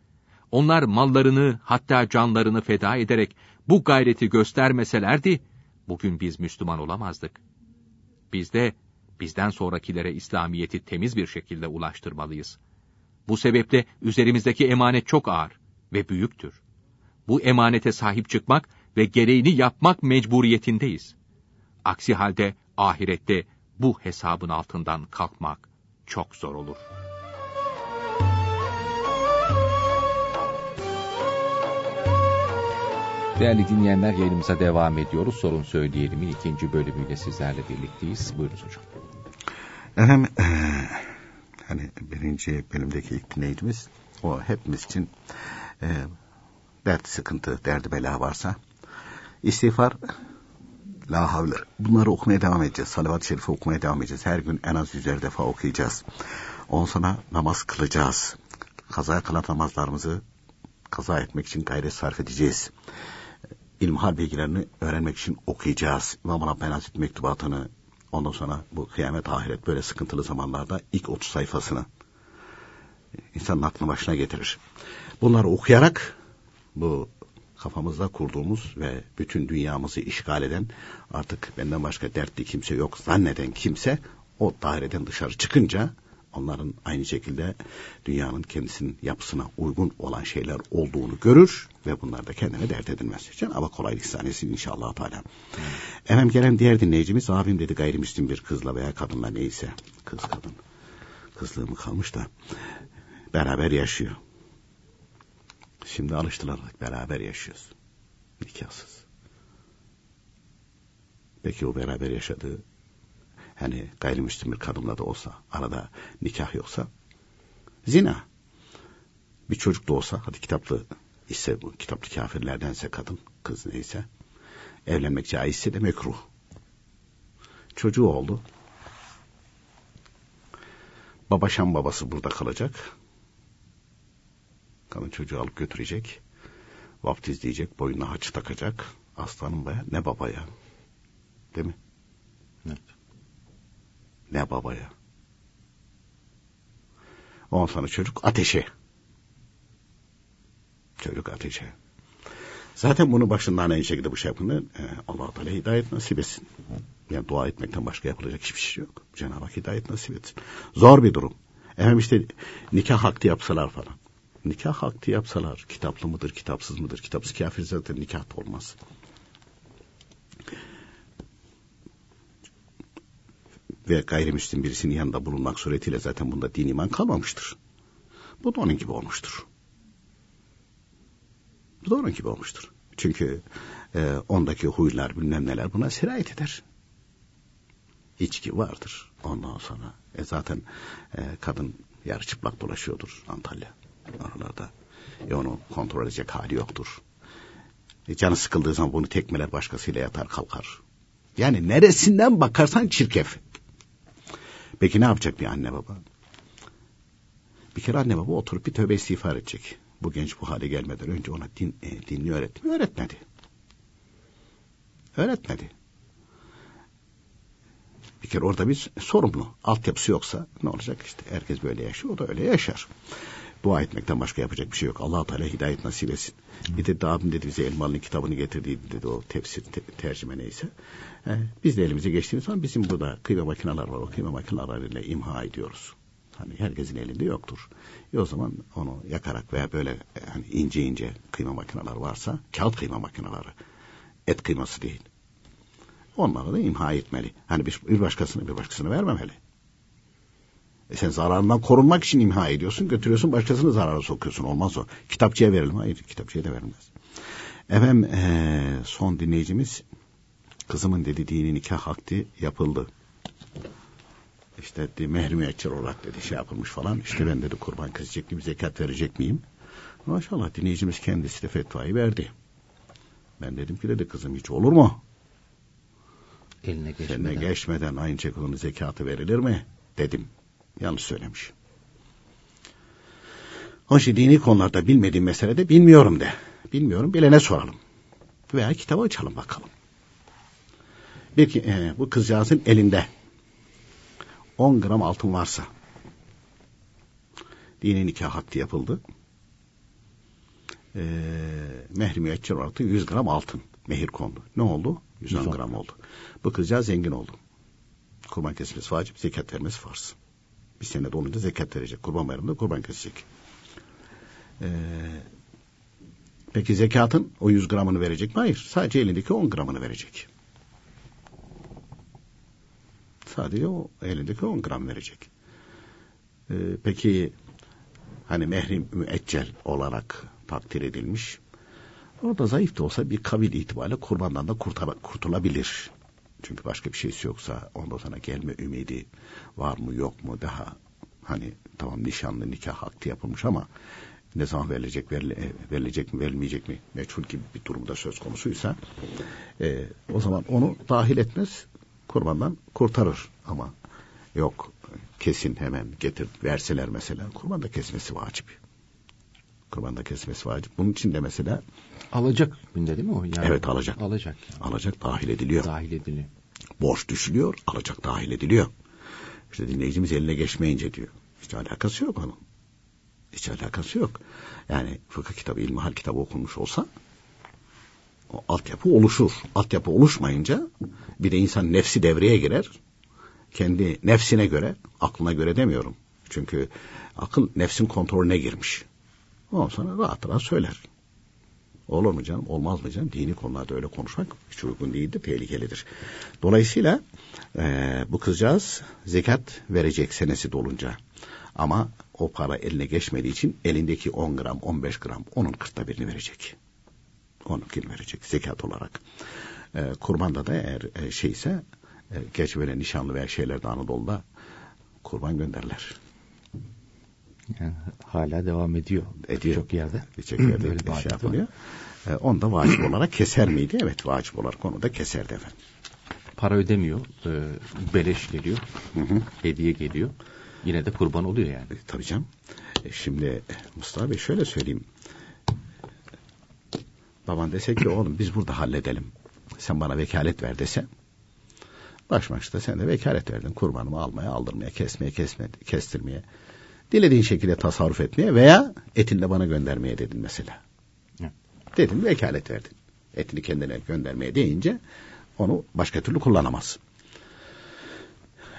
onlar mallarını hatta canlarını feda ederek bu gayreti göstermeselerdi, bugün biz Müslüman olamazdık. Biz de bizden sonrakilere İslamiyet'i temiz bir şekilde ulaştırmalıyız. Bu sebeple üzerimizdeki emanet çok ağır ve büyüktür. Bu emanete sahip çıkmak ve gereğini yapmak mecburiyetindeyiz. Aksi halde ahirette bu hesabın altından kalkmak çok zor olur. Değerli dinleyenler yayınımıza devam ediyoruz. Sorun Söyleyelim'in ikinci bölümüyle sizlerle birlikteyiz. Buyurunuz hocam. Efendim, ee, hani birinci bölümdeki ilk dinleyicimiz, o hepimiz için e, dert, sıkıntı, derdi, bela varsa, istiğfar, la havle, bunları okumaya devam edeceğiz. Salavat-ı Şerife okumaya devam edeceğiz. Her gün en az yüzer defa okuyacağız. Ondan sonra namaz kılacağız. Kaza kalan namazlarımızı kaza etmek için gayret sarf edeceğiz ilmihal bilgilerini öğrenmek için okuyacağız. İmam Rabbani mektubatını ondan sonra bu kıyamet ahiret böyle sıkıntılı zamanlarda ilk 30 sayfasını insanın aklını başına getirir. Bunları okuyarak bu kafamızda kurduğumuz ve bütün dünyamızı işgal eden artık benden başka dertli kimse yok zanneden kimse o daireden dışarı çıkınca onların aynı şekilde dünyanın kendisinin yapısına uygun olan şeyler olduğunu görür ve bunlar da kendine dert edilmez. Cenab-ı kolaylık sahnesi inşallah Teala. Hmm. Efendim gelen diğer dinleyicimiz abim dedi gayrimüslim bir kızla veya kadınla neyse kız kadın kızlığı mı kalmış da beraber yaşıyor. Şimdi alıştılar beraber yaşıyoruz. Nikahsız. Peki o beraber yaşadığı hani gayrimüslim bir kadınla da olsa arada nikah yoksa zina. Bir çocuk da olsa hadi kitaplı ise bu kitaplı kafirlerdense kadın kız neyse evlenmek caizse de mekruh. Çocuğu oldu. Baba Şam babası burada kalacak. Kadın çocuğu alıp götürecek. Vaftizleyecek, boynuna haç takacak. Aslanım baya ne babaya. Değil mi? Evet ne babaya. Ondan sonra çocuk ateşe. Çocuk ateşe. Zaten bunu başından aynı şekilde bu şey yapında e, allah Teala hidayet nasip etsin. Yani dua etmekten başka yapılacak hiçbir şey yok. Cenab-ı Hak hidayet nasip etsin. Zor bir durum. Efendim işte nikah hakkı yapsalar falan. Nikah hakkı yapsalar kitaplı mıdır, kitapsız mıdır? Kitapsız kafir zaten nikah olmaz. ve gayrimüslim birisinin yanında bulunmak suretiyle zaten bunda din iman kalmamıştır. Bu da onun gibi olmuştur. Bu da onun gibi olmuştur. Çünkü e, ondaki huylar bilmem neler buna sirayet eder. İçki vardır ondan sonra. E zaten e, kadın yarı çıplak dolaşıyordur Antalya. Oralarda. E onu kontrol edecek hali yoktur. E, canı sıkıldığı zaman bunu tekmeler başkasıyla yatar kalkar. Yani neresinden bakarsan çirkef. Peki ne yapacak bir anne baba? Bir kere anne baba oturup bir tövbe istiğfar edecek. Bu genç bu hale gelmeden önce ona din, e, dinini öğretti? Öğretmedi. Öğretmedi. Bir kere orada bir sorumlu. Altyapısı yoksa ne olacak işte herkes böyle yaşıyor o da öyle yaşar. Dua etmekten başka yapacak bir şey yok. allah Teala hidayet nasip etsin. De abim dedi bize Elmalı'nın kitabını getirdi dedi o tefsir te, tercüme neyse. He, biz de elimize geçtiğimiz zaman bizim burada kıyma makineler var. O kıyma makineleriyle imha ediyoruz. Hani herkesin elinde yoktur. E o zaman onu yakarak veya böyle hani ince ince kıyma makineler varsa kağıt kıyma makineleri et kıyması değil. Onları da imha etmeli. Hani bir, bir başkasını bir başkasına vermemeli. E sen zararından korunmak için imha ediyorsun, götürüyorsun başkasını zarara sokuyorsun. Olmaz o. Kitapçıya verelim. Hayır, kitapçıya da verilmez. Efendim ee, son dinleyicimiz kızımın dedi dini nikah akdi yapıldı. İşte dedi, müeccel olarak dedi şey yapılmış falan. İşte ben dedi kurban kesecek miyim, zekat verecek miyim? Maşallah dinleyicimiz kendisi de fetvayı verdi. Ben dedim ki dedi kızım hiç olur mu? Eline geçmeden. Eline geçmeden aynı çekolunun zekatı verilir mi? Dedim. Yanlış söylemiş. O şey dini konularda bilmediğim meselede bilmiyorum de. Bilmiyorum bilene soralım. Veya kitabı açalım bakalım. Bir ki e, bu kızcağızın elinde 10 gram altın varsa dini nikah hakkı yapıldı. E, müeccel olarak 100 gram altın mehir kondu. Ne oldu? 110, 110 gram oldu. Bu kızcağız zengin oldu. Kurban kesilmesi vacip, zekat vermesi farz. Bir sene dolunca zekat verecek. Kurban bayramında kurban kesecek. Ee, peki zekatın o 100 gramını verecek mi? Hayır. Sadece elindeki 10 gramını verecek. Sadece o elindeki 10 gram verecek. Ee, peki hani mehrim müeccel olarak takdir edilmiş. O da zayıf da olsa bir kabil itibariyle kurbandan da kurtulabilir. Çünkü başka bir şeysi yoksa ondan sonra gelme ümidi var mı yok mu? Daha hani tamam nişanlı nikah hakkı yapılmış ama ne zaman verilecek verile, verilecek mi verilmeyecek mi? Meçhul gibi bir durumda söz konusuysa e, o zaman onu dahil etmez kurbandan kurtarır. Ama yok kesin hemen getir verseler mesela kurbanda kesmesi vacip kurbanda kesmesi vacip bunun için de mesela alacak hükmünde değil mi o? Yani evet alacak. Alacak. Yani. Alacak dahil ediliyor. Dahil ediliyor. Borç düşülüyor, alacak dahil ediliyor. İşte dinleyicimiz eline geçmeyince diyor. Hiç alakası yok onun. Hiç alakası yok. Yani fıkıh kitabı, ilmihal kitabı okunmuş olsa o altyapı oluşur. Altyapı oluşmayınca bir de insan nefsi devreye girer. Kendi nefsine göre, aklına göre demiyorum. Çünkü akıl nefsin kontrolüne girmiş. Ondan sonra rahat rahat söyler. Olur mu canım, olmaz mı canım? Dini konularda öyle konuşmak hiç uygun değildir, tehlikelidir. Dolayısıyla e, bu kızcağız zekat verecek senesi dolunca. Ama o para eline geçmediği için elindeki 10 gram, 15 gram onun kırkta birini verecek. Onun kim verecek zekat olarak. E, kurbanda da eğer e, şeyse e, geç böyle nişanlı veya şeylerde Anadolu'da kurban gönderler. Yani hala devam ediyor. Ediyor. Çok yerde. Birçok yerde Böyle bir şey yapılıyor. E, onu da vacip olarak keser miydi? Evet vacip olarak onu da keserdi efendim. Para ödemiyor. E, beleş geliyor. Hı hı. Hediye geliyor. Yine de kurban oluyor yani. E, tabii canım. E, şimdi Mustafa Bey şöyle söyleyeyim. Baban dese ki oğlum biz burada halledelim. Sen bana vekalet ver dese. Baş başta sen de vekalet verdin. Kurbanımı almaya, aldırmaya, kesmeye, kesme, kestirmeye. Dilediğin şekilde tasarruf etmeye veya etini bana göndermeye dedin mesela. Evet. Dedin vekalet verdin. Etini kendine göndermeye deyince onu başka türlü kullanamaz.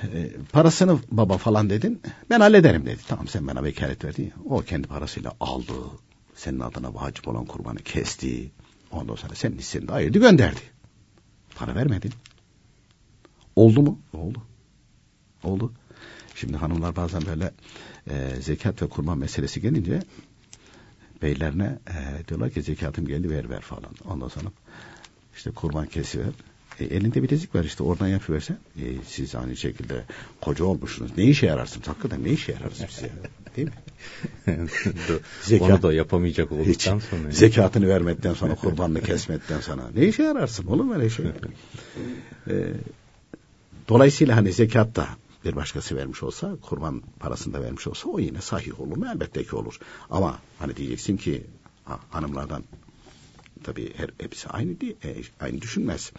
E, parasını baba falan dedin. Ben hallederim dedi. Tamam sen bana vekalet verdin. O kendi parasıyla aldı. Senin adına vacip olan kurbanı kesti. Ondan sonra senin hisseni de ayırdı gönderdi. Para vermedin. Oldu mu? Oldu. Oldu. Şimdi hanımlar bazen böyle e, zekat ve kurban meselesi gelince beylerine e, diyorlar ki zekatım geldi ver ver falan. Ondan sonra işte kurban kesiyor. E, elinde bilezik var işte oradan yapıversen e, siz aynı şekilde koca olmuşsunuz. Ne işe yararsınız? Hakikaten ne işe yararız biz ya? Değil mi? Zekat, Onu da yapamayacak olduktan hiç, sonra. Zekatını vermekten sonra kurbanını kesmekten sonra. Ne işe yararsın? Olur mu öyle şey? e, dolayısıyla hani zekat da bir başkası vermiş olsa, kurban parasını da vermiş olsa o yine sahih olur mu? Elbette ki olur. Ama hani diyeceksin ki ha, hanımlardan tabii her, hepsi aynı değil, e, aynı düşünmez.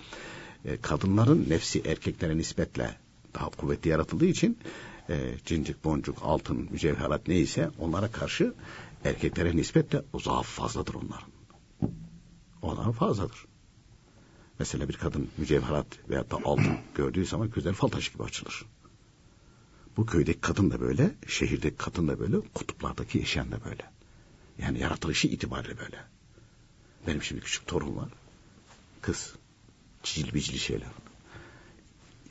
E, kadınların nefsi erkeklere nispetle daha kuvvetli yaratıldığı için e, cincik, boncuk, altın, mücevherat neyse onlara karşı erkeklere nispetle o zaaf fazladır onların. Onların fazladır. Mesela bir kadın mücevherat veya da altın gördüğü zaman güzel fal taşı gibi açılır. Bu köydeki kadın da böyle, şehirdeki kadın da böyle, kutuplardaki yaşayan da böyle. Yani yaratılışı itibariyle böyle. Benim şimdi küçük torun var. Kız. Cicil bicili şeyler.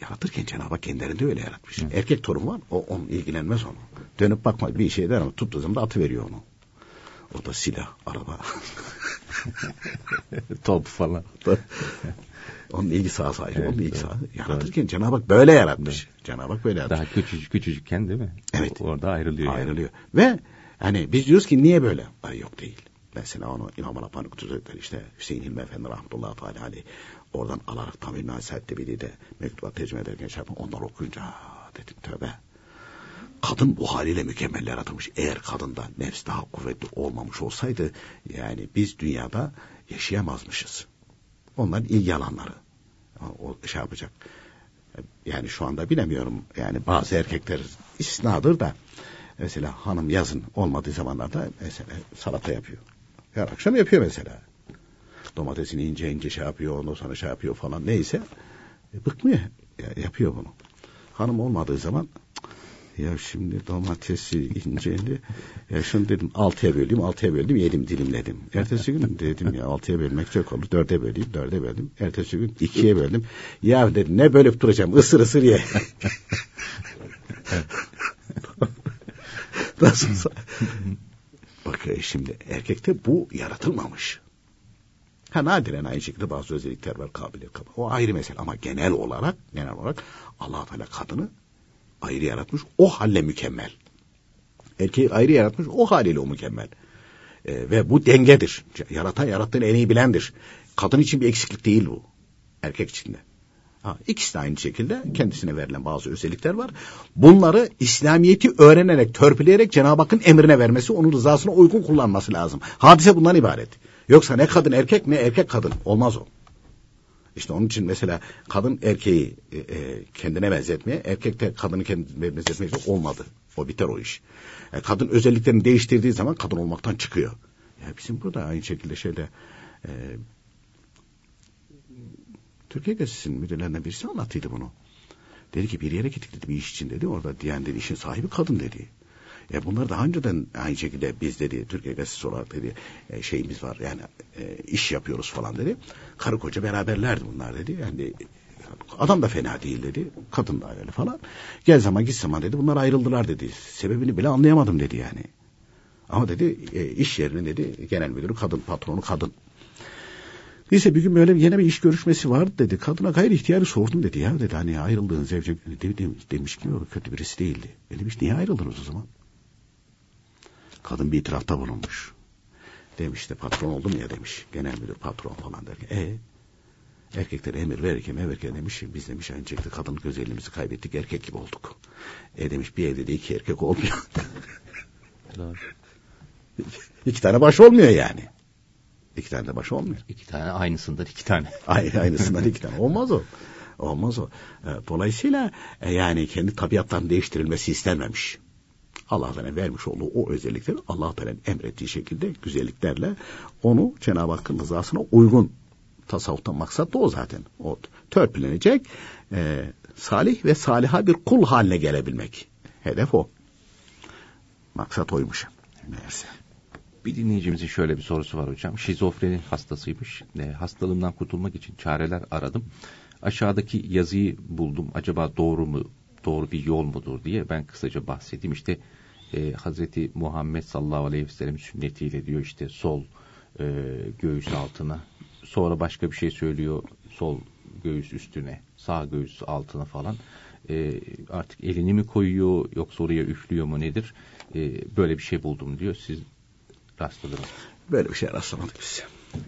Yaratırken Cenab-ı Hak kendilerinde öyle yaratmış. Hı. Erkek torun var. O on ilgilenmez onu. Dönüp bakma bir şey der ama tuttuğu zaman da atı veriyor onu. O da silah, araba. Top falan. Onun ilgi sahası ayrı. Evet, onun ilgi sahası. Yaratırken Cenab-ı Hak böyle yaratmış. Evet. Cenab-ı Hak böyle yaratmış. Daha küçücük küçücükken değil mi? Evet. orada ayrılıyor. Ayrılıyor. Yani. Ve hani biz diyoruz ki niye böyle? Ay yok değil. Mesela onu İmam Rabbani Kutuzetleri işte Hüseyin Hilmi Efendi rahmetullahi teala aleyh oradan alarak tam bir nasihatte biri de mektubat tercüme ederken şey yapın. Onlar okuyunca dedim tövbe. Kadın bu haliyle mükemmel yaratılmış. Eğer kadında nefs daha kuvvetli olmamış olsaydı yani biz dünyada yaşayamazmışız. Onların ilgi alanları. O şey yapacak. Yani şu anda bilemiyorum. Yani bazı erkekler isnadır da mesela hanım yazın olmadığı zamanlarda mesela salata yapıyor. Her akşam yapıyor mesela. Domatesini ince ince şey yapıyor, ondan sonra şey yapıyor falan neyse. E, bıkmıyor. Ya, yapıyor bunu. Hanım olmadığı zaman ya şimdi domatesi incendi. Ya şunu dedim altıya böldüm, altıya böldüm, yedim, dilimledim. Ertesi gün dedim ya altıya bölmek çok olur. Dörde böleyim, dörde böldüm. Ertesi gün ikiye böldüm. Ya dedim ne bölüp duracağım, ısır ısır ye. Nasılsa. Bak e, şimdi erkekte bu yaratılmamış. Ha nadiren aynı şekilde bazı özellikler var kabiliyet kaba. O ayrı mesele ama genel olarak genel olarak allah Teala kadını ayrı yaratmış. O halle mükemmel. Erkeği ayrı yaratmış. O haliyle o mükemmel. Ee, ve bu dengedir. Yaratan yarattığını en iyi bilendir. Kadın için bir eksiklik değil bu. Erkek için de. Ha, ikisi de aynı şekilde kendisine verilen bazı özellikler var. Bunları İslamiyet'i öğrenerek, törpüleyerek Cenab-ı Hakk'ın emrine vermesi, onun rızasına uygun kullanması lazım. Hadise bundan ibaret. Yoksa ne kadın erkek ne erkek kadın. Olmaz o. İşte onun için mesela kadın erkeği e, e, kendine benzetmeye, erkek de kadını kendine benzetmeye olmadı. O biter o iş. Yani e, kadın özelliklerini değiştirdiği zaman kadın olmaktan çıkıyor. Ya bizim burada aynı şekilde şeyde e, Türkiye Gazetesi'nin müdürlerinden birisi anlattıydı bunu. Dedi ki bir yere gittik dedi bir iş için dedi. Orada diyen dedi işin sahibi kadın dedi. Ya bunlar daha önceden aynı şekilde biz dedi Türkiye Gazetesi olarak dedi e, şeyimiz var yani e, iş yapıyoruz falan dedi. Karı koca beraberlerdi bunlar dedi. Yani adam da fena değil dedi. Kadın da öyle falan. Gel zaman git zaman dedi bunlar ayrıldılar dedi. Sebebini bile anlayamadım dedi yani. Ama dedi e, iş yerinin dedi genel müdürü kadın patronu kadın. Neyse bir gün böyle yine bir iş görüşmesi vardı dedi. Kadına gayri ihtiyarı sordum dedi ya dedi hani ayrıldığın zevce demiş ki kötü birisi değildi. E demiş niye ayrıldınız o zaman? Kadın bir itirafta bulunmuş. Demiş de patron oldum ya demiş. Genel müdür patron falan derken. E erkeklere emir verirken verirken demiş biz demiş aynı şekilde kadın güzelliğimizi kaybettik erkek gibi olduk. E demiş bir evde de iki erkek olmuyor. İki tane baş olmuyor yani. İki tane de baş olmuyor. İki tane aynısından iki tane. Aynı, aynısından iki tane. Olmaz o. Olmaz o. E, dolayısıyla e, yani kendi tabiattan değiştirilmesi istenmemiş. Allah Teala vermiş olduğu o özellikleri Allah Teala'nın emrettiği şekilde güzelliklerle onu Cenab-ı Hakk'ın rızasına uygun tasavvuftan maksat da o zaten. O törpülenecek e, salih ve saliha bir kul haline gelebilmek. Hedef o. Maksat oymuş. Meğerse. Bir dinleyicimizin şöyle bir sorusu var hocam. Şizofreni hastasıymış. E, hastalığımdan kurtulmak için çareler aradım. Aşağıdaki yazıyı buldum. Acaba doğru mu doğru bir yol mudur diye ben kısaca bahsedeyim. İşte e, Hazreti Muhammed sallallahu aleyhi ve sellem sünnetiyle diyor işte sol e, göğüs altına. Sonra başka bir şey söylüyor sol göğüs üstüne, sağ göğüs altına falan. E, artık elini mi koyuyor yoksa oraya üflüyor mu nedir? E, böyle bir şey buldum diyor. Siz rastladınız? Böyle bir şey rastlamadık biz.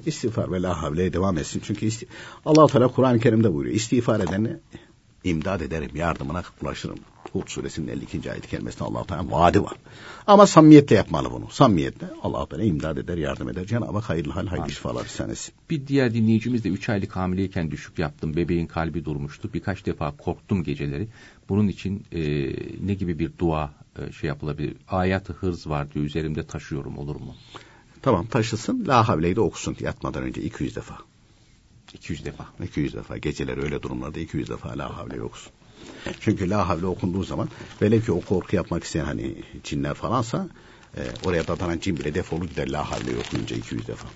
İstiğfar ve la havleye devam etsin. Çünkü isti allah Teala Kur'an-ı Kerim'de buyuruyor. İstiğfar edene imdad ederim, yardımına ulaşırım. Hud suresinin 52. ayet kelimesinde allah Teala vaadi var. Ama samimiyetle yapmalı bunu. Samimiyetle allah Teala imdad eder, yardım eder. Cenab-ı Hak hayırlı hal, hayırlı şifalar ihsan etsin. Bir diğer dinleyicimiz de 3 aylık hamileyken düşük yaptım. Bebeğin kalbi durmuştu. Birkaç defa korktum geceleri. Bunun için e, ne gibi bir dua e, şey yapılabilir? Ayet-i hırz var diyor. Üzerimde taşıyorum olur mu? Tamam taşısın. La havleyi de okusun yatmadan önce 200 defa. 200 defa. 200 defa. Geceleri öyle durumlarda 200 defa la havle okusun. Çünkü la havle okunduğu zaman velev ki o korku yapmak isteyen hani cinler falansa e, oraya dadanan cin bile defolu gider la havle okuyunca 200 defa.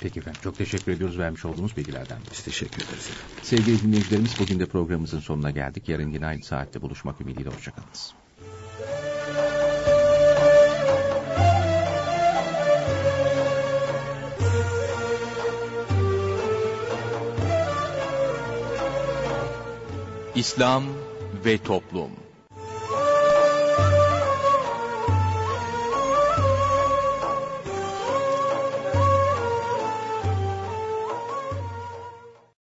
Peki efendim. Çok teşekkür ediyoruz vermiş olduğunuz bilgilerden. Biz teşekkür ederiz. Sevgili dinleyicilerimiz bugün de programımızın sonuna geldik. Yarın yine aynı saatte buluşmak ümidiyle. Hoşçakalınız. İslam ve Toplum